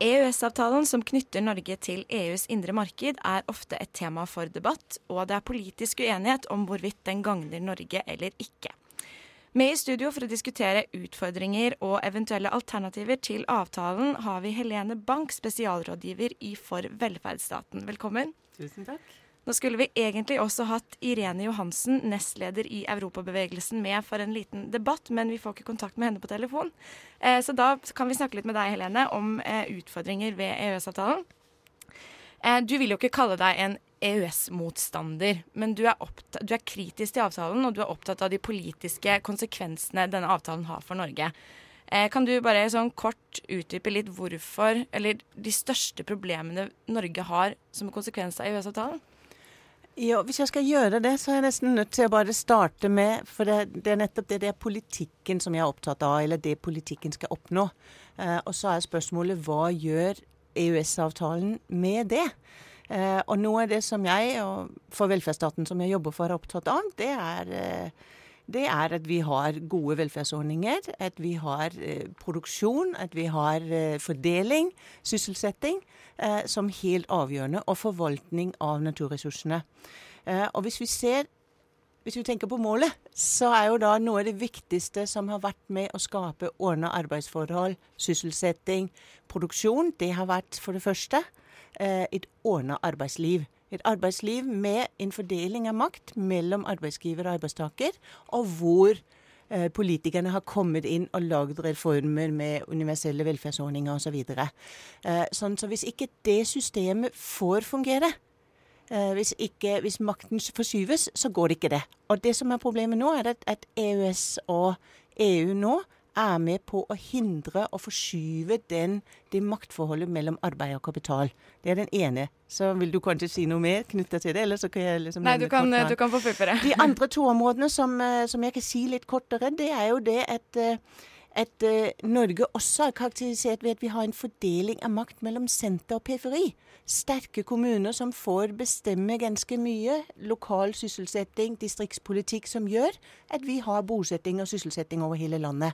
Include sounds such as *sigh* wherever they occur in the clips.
EØS-avtalen som knytter Norge til EUs indre marked, er ofte et tema for debatt, og det er politisk uenighet om hvorvidt den gagner Norge eller ikke. Med i studio for å diskutere utfordringer og eventuelle alternativer til avtalen, har vi Helene Bank, spesialrådgiver i For velferdsstaten. Velkommen. Tusen takk. Nå skulle vi egentlig også hatt Irene Johansen, nestleder i Europabevegelsen, med for en liten debatt, men vi får ikke kontakt med henne på telefon. Eh, så da kan vi snakke litt med deg, Helene, om eh, utfordringer ved EØS-avtalen. Eh, du vil jo ikke kalle deg en EØS-motstander, men du er, du er, kritisk til avtalen, og du er opptatt av de politiske konsekvensene denne avtalen har for Norge. Eh, kan du bare sånn kort utdype litt hvorfor, eller de største problemene Norge har som konsekvens av EØS-avtalen? Ja, Hvis jeg skal gjøre det, så er jeg nesten nødt til å bare starte med For det, det er nettopp det, det er politikken som jeg er opptatt av, eller det politikken skal oppnå. Eh, og så er spørsmålet hva gjør EØS-avtalen med det? Eh, og noe av det som jeg, og for velferdsstaten som jeg jobber for, er opptatt av, det er eh, det er at vi har gode velferdsordninger, at vi har eh, produksjon, at vi har eh, fordeling, sysselsetting, eh, som helt avgjørende, og forvaltning av naturressursene. Eh, og hvis vi ser hvis vi tenker på målet, så er jo da noe av det viktigste som har vært med å skape ordna arbeidsforhold, sysselsetting, produksjon, det har vært for det første eh, et ordna arbeidsliv. Et arbeidsliv med en fordeling av makt mellom arbeidsgiver og arbeidstaker, og hvor eh, politikerne har kommet inn og lagd reformer med universelle velferdsordninger osv. Så eh, sånn, så hvis ikke det systemet får fungere, eh, hvis, ikke, hvis makten forskyves, så går det ikke det. Og det som er problemet nå, er at, at EØS og EU nå er med på å hindre og forskyve den, det maktforholdet mellom arbeid og kapital. Det er den ene. Så vil du kanskje si noe mer knyttet til det? eller så kan jeg liksom Nei, du kan, du kan få fullføre. De andre to områdene som, eh, som, jeg kan si litt kortere, det er jo det at eh, at uh, Norge også er karakterisert ved at vi har en fordeling av makt mellom senter og periferi. Sterke kommuner som får bestemme ganske mye. Lokal sysselsetting, distriktspolitikk som gjør at vi har bosetting og sysselsetting over hele landet.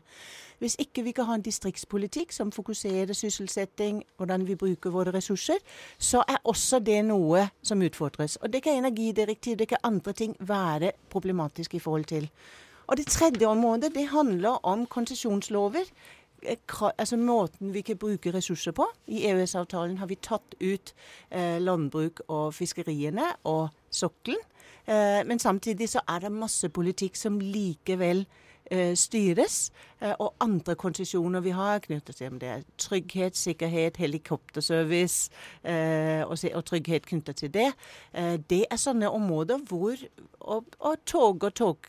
Hvis ikke vi kan ha en distriktspolitikk som fokuserer sysselsetting, hvordan vi bruker våre ressurser, så er også det noe som utfordres. Og det kan energidirektiv, det kan andre ting være problematisk i forhold til. Og det tredje området det handler om konsesjonslover. Eh, altså måten vi kan bruke ressurser på. I EØS-avtalen har vi tatt ut eh, landbruk og fiskeriene og sokkelen. Eh, men samtidig så er det masse politikk som likevel styres. Eh, og andre konsesjoner vi har knyttet til om det er trygghet, sikkerhet, helikopterservice eh, og, trygghet knyttet til det. det er sånne områder hvor og tog og tog,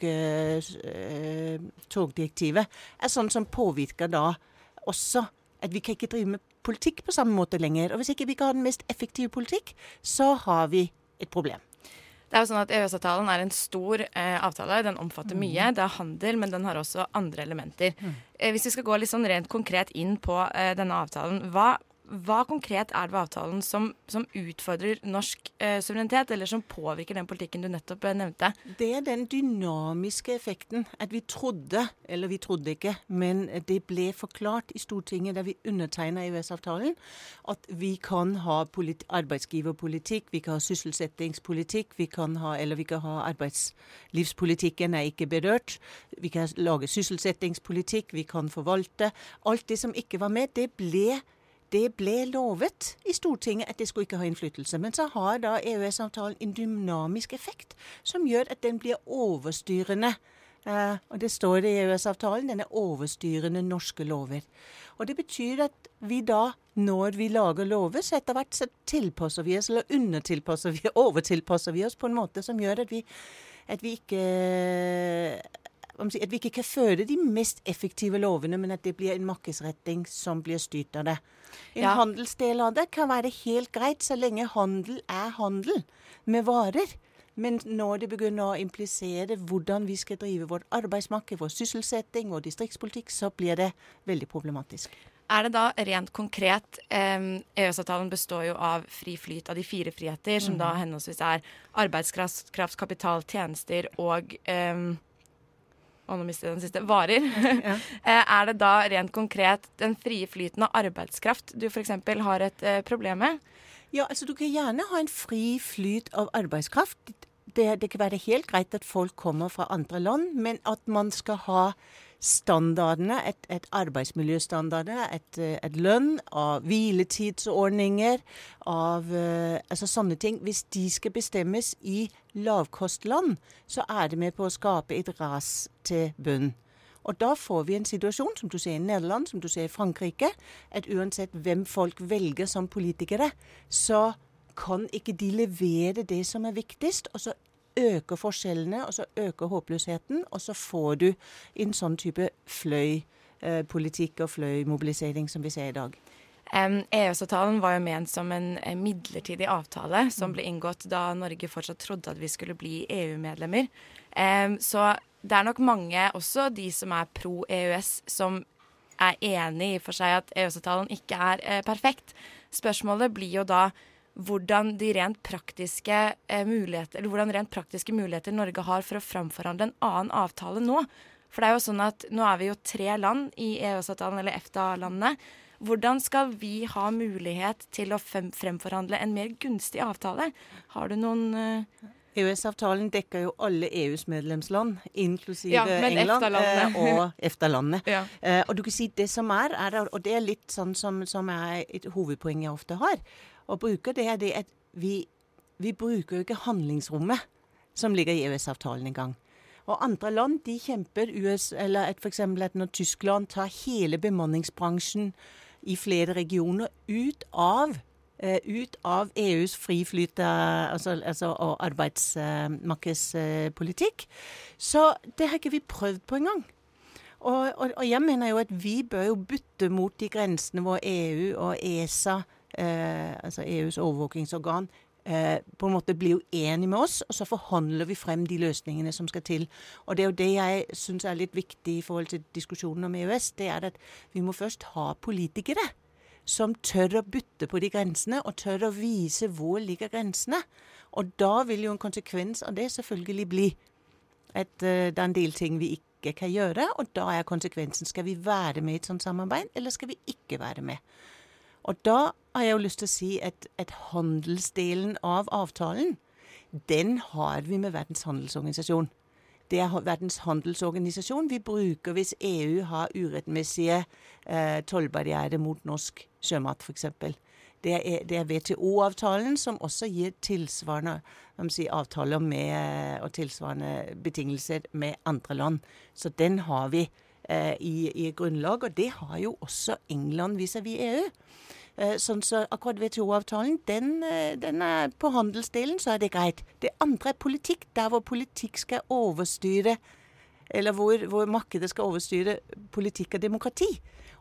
togdirektivet er sånn som påvirker da også at vi kan ikke drive med politikk på samme måte lenger. Og hvis ikke vi kan ha den mest effektive politikk, så har vi et problem. Det er jo sånn at EØS-avtalen er en stor eh, avtale. Den omfatter mm. mye. Det er handel, men den har også andre elementer. Mm. Eh, hvis vi skal gå litt sånn rent konkret inn på eh, denne avtalen, hva hva konkret er det ved avtalen som, som utfordrer norsk eh, suverenitet, eller som påvirker den politikken du nettopp eh, nevnte? Det er den dynamiske effekten. At vi trodde, eller vi trodde ikke, men det ble forklart i Stortinget da vi undertegna EØS-avtalen, at vi kan ha arbeidsgiverpolitikk, vi kan ha sysselsettingspolitikk, vi kan ha, eller vi kan ha arbeidslivspolitikken er ikke berørt. Vi kan lage sysselsettingspolitikk, vi kan forvalte. Alt det som ikke var med, det ble det ble lovet i Stortinget at det skulle ikke ha innflytelse. Men så har da EØS-avtalen en dynamisk effekt som gjør at den blir overstyrende. Uh, og det står det i EØS-avtalen. Den er overstyrende norske lover. Og det betyr at vi da, når vi lager lover, så etter hvert så tilpasser vi oss, eller undertilpasser vi, overtilpasser vi oss på en måte som gjør at vi, at vi ikke at vi ikke kan føre de mest effektive lovene, men at det blir en markedsretting som blir styrt av det. En ja. handelsdel av det kan være helt greit, så lenge handel er handel med varer. Men når det begynner å implisere hvordan vi skal drive vårt arbeidsmarked, vår sysselsetting, vår distriktspolitikk, så blir det veldig problematisk. Er det da rent konkret eh, EØS-avtalen består jo av fri flyt av de fire friheter, som mm. da henholdsvis er arbeidskraft, kapital, tjenester og eh, og nå mistet jeg den siste, varer, *laughs* ja. *laughs* Eh, er det da rent konkret den frie flyten av arbeidskraft du f.eks. har et eh, problem med? Ja, altså Du kan gjerne ha en fri flyt av arbeidskraft. Det, det kan være helt greit at folk kommer fra andre land, men at man skal ha standardene, et, et arbeidsmiljøstandardene, et, et, lønn, av hviletidsordninger, av uh, altså sånne ting. Hvis de skal bestemmes i lavkostland, så er det med på å skape et ras til bunn. Og da får vi en situasjon, som du ser i Nederland, som du ser i Frankrike, at uansett hvem folk velger som politikere, så kan ikke de levere det som er viktigst. Og så øker forskjellene, og så øker håpløsheten, og så får du en sånn type fløypolitikk og fløymobilisering som vi ser i dag. Um, EØS-avtalen var jo ment som en, midlertidig avtale som ble inngått da Norge fortsatt trodde at vi skulle bli EU-medlemmer. Um, så det er nok mange, også de som er pro EØS, som er enig i for seg at EØS-avtalen ikke er eh, perfekt. Spørsmålet blir jo da hvordan de rent praktiske eh, muligheter, eller hvordan rent praktiske muligheter Norge har for å framforhandle en annen avtale nå. For det er jo sånn at nå er vi jo tre land i EØS-avtalen, eller EFTA-landene. Hvordan skal vi ha mulighet til å fremforhandle en mer gunstig avtale? Har du noen. EØS-avtalen dekker jo alle EUs medlemsland, inklusive ja, England EFTA og *laughs* EFTA-landene. ja. eh, og du kan si det som er, er, og det er litt sånn som, som er et hovedpoeng jeg ofte har, og bruker, det er det at vi, vi bruker jo ikke handlingsrommet som ligger i EØS-avtalen engang. Og andre land de kjemper US, eller f.eks. at når Tyskland tar hele bemanningsbransjen i flere regioner ut av, uh, ut av EUs friflyt altså, altså, og arbeidsmarkedspolitikk. Så det har ikke vi prøvd på engang. Og, og, og jeg mener jo at vi bør jo bytte mot de grensene hvor EU og ESA eh, altså EUs overvåkingsorgan, eh, på en måte blir jo enige med oss, og så forhandler vi frem de løsningene som skal til. Og det er jo det jeg syns er litt viktig i forhold til diskusjonen om EØS. Det er at vi må først ha politikere som tør å bytte på de grensene, og tør å vise hvor ligger grensene. Og da vil jo en konsekvens av det selvfølgelig bli at uh, det er en del ting vi ikke kan gjøre. Og da er konsekvensen skal vi være med i et sånt samarbeid, eller skal vi ikke være med. Og da har jeg jo lyst til å si at, at handelsdelen av avtalen, den har vi med Verdens handelsorganisasjon. Det er Verdens handelsorganisasjon vi bruker hvis EU har urettmessige eh, tollbarrierer mot norsk sjømat, f.eks. Det er, det er WTO-avtalen som også gir tilsvarende si, avtaler med, og tilsvarende betingelser med andre land. Så den har vi i, i grunnlag, og det har jo også England vis-à-vis EU. Eh, sånn så akkurat WTO-avtalen, den, eh, den, er på handelsdelen, så er det greit. Det andre er politikk, der hvor politikk skal overstyre Eller hvor, hvor markedet skal overstyre politikk og demokrati.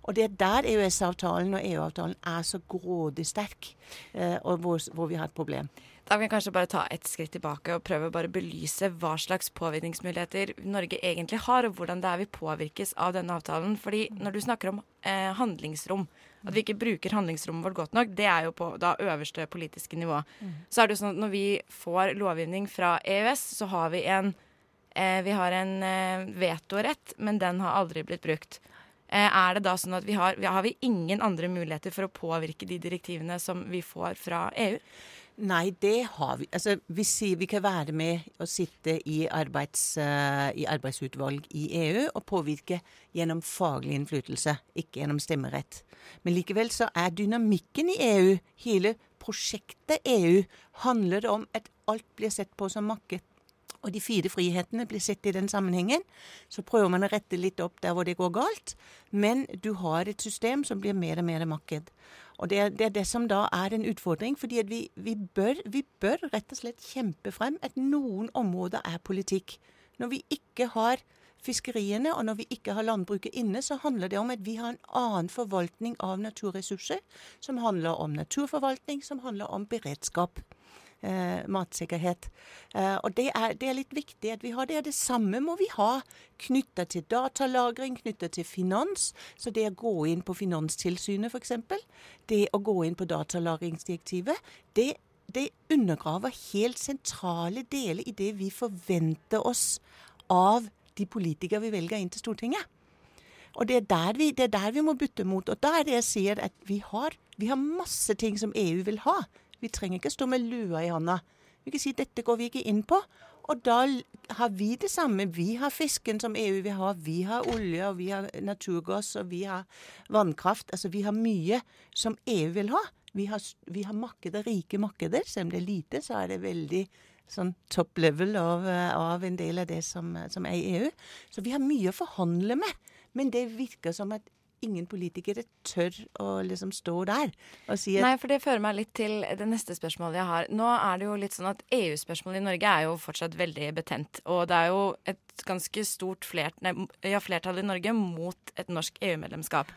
Og det er der EØS-avtalen og EU-avtalen er så grådig sterk, eh, og hvor, hvor vi har et problem. Da kan vi kanskje bare ta et skritt tilbake og prøve å belyse hva slags påvirkningsmuligheter Norge egentlig har, og hvordan det er vi påvirkes av denne avtalen. Fordi når du snakker om eh, handlingsrom, at vi ikke bruker handlingsrommet vårt godt nok, det er jo på da øverste politiske nivå. Mm. Så er det jo sånn at når vi får lovgivning fra EØS, så har vi en eh, vi har en eh, vetorett, men den har aldri blitt brukt. Eh, er det da sånn at vi har, har vi ingen andre muligheter for å påvirke de direktivene som vi får fra EU? Nei, det har vi. Altså, vi sier vi kan være med og sitte i, arbeids, uh, i arbeidsutvalg i EU og påvirke gjennom faglig innflytelse, ikke gjennom stemmerett. Men likevel så er dynamikken i EU, hele prosjektet EU, handler om at alt blir sett på som marked. Og de fire frihetene blir sett i den sammenhengen. Så prøver man å rette litt opp der hvor det går galt. Men du har et system som blir mer og mer marked. Og det er, det er, det som da er en utfordring. fordi vi, vi, vi, bør, rett og slett kjempe frem at noen områder er politikk. Når vi ikke har fiskeriene, og når vi ikke har landbruket inne, så handler det om at vi har en annen forvaltning av naturressurser. Som handler om naturforvaltning, som handler om beredskap eh, matsikkerhet. Eh, og det er, det er, litt viktig at vi har det. Det samme må vi ha knytta til datalagring, knytta til finans. Så det å gå inn på Finanstilsynet f.eks., det å gå inn på datalagringsdirektivet, det, det undergraver helt sentrale deler i det vi forventer oss av de politikere vi velger inn til Stortinget. Og det er, vi, det er der vi må bytte mot. Og da er det jeg sier at vi har, vi har masse ting som EU vil ha. Vi trenger ikke stå med lua i hånda. Vi kan si dette går vi ikke inn på. Og da har vi det samme. Vi har fisken som EU vil ha. Vi har olje, og vi har naturgass, og vi har vannkraft. Altså vi har mye som EU vil ha. Vi har, vi har markeder, rike markeder. Selv om det er lite, så er det veldig sånn top level av, av en del av det som, som er i EU. Så vi har mye å forhandle med. Men det virker som at ingen politikere tør å liksom stå der og si at Nei, for det fører meg litt til det neste spørsmålet jeg har. Nå er det jo litt sånn at EU-spørsmålet i Norge er jo fortsatt veldig betent. Og det er jo et ganske stort flert, nei, ja, flertall i Norge mot et norsk EU-medlemskap.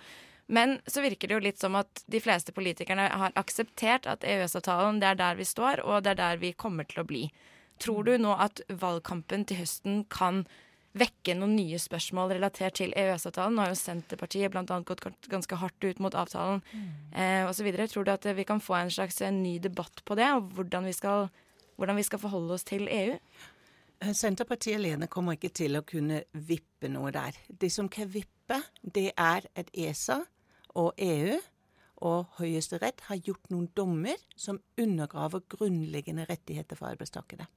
Men så virker det jo litt som at de fleste politikerne har akseptert at EØS-avtalen det er der vi står, og det er der vi kommer til å bli. Tror du nå at valgkampen til høsten kan vekke noen nye spørsmål relatert til EØS-avtalen. Nå har jo Senterpartiet bl.a. gått ganske hardt ut mot avtalen eh, osv. Tror du at vi kan få en slags ny debatt på det, og hvordan vi, skal, hvordan vi skal forholde oss til EU? Eh, Senterpartiet alene kommer ikke til å kunne vippe noe der. Det som kan vippe, det er at ESA og EU og Høyesterett har gjort noen dommer som undergraver grunnleggende rettigheter for arbeidstakere.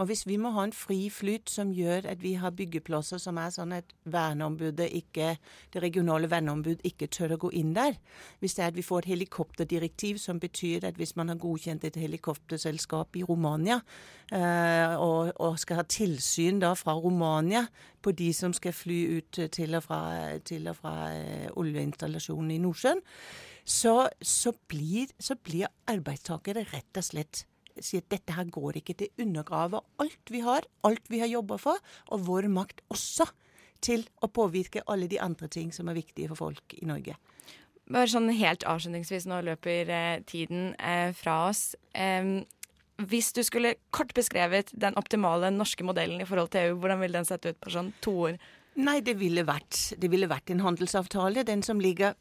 Og hvis vi må ha en fri flyt som gjør at vi har byggeplasser som er sånn at verneombudet ikke, det regionale verneombud ikke tør å gå inn der, hvis det er at vi får et helikopterdirektiv som betyr at hvis man har godkjent et helikopterselskap i Romania eh, og, og, skal ha tilsyn da fra Romania på de som skal fly ut til og fra, til og fra eh, oljeinstallasjonen i Nordsjøen, så, så, blir, så blir arbeidstakere rett og slett sier at dette her går ikke. til å undergrave alt vi har, alt vi har jobba for, og vår makt også til å påvirke alle de andre ting som er viktige for folk i Norge. Bare sånn helt avslutningsvis, nå løper eh, tiden eh, fra oss. Eh, hvis du skulle kort beskrevet den optimale norske modellen i forhold til EU, hvordan ville den sett ut på sånn to år? Nei, det ville vært, det ville vært en handelsavtale. Den som ligger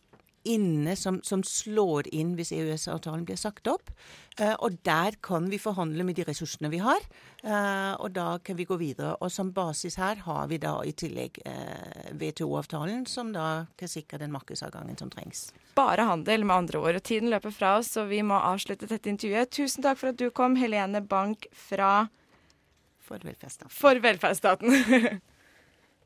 inne som, som slår inn hvis EØS-avtalen blir sagt opp. Eh, og der kan vi forhandle med de ressursene vi har, eh, og da kan vi gå videre. Og som basis her har vi da i tillegg eh, WTO-avtalen, som da kan sikre den markedsadgangen som trengs. Bare handel, med andre ord. Tiden løper fra oss, så vi må avslutte dette intervjuet. Tusen takk for at du kom, Helene Bank fra For velferdsstaten. For velferdsstaten. *laughs*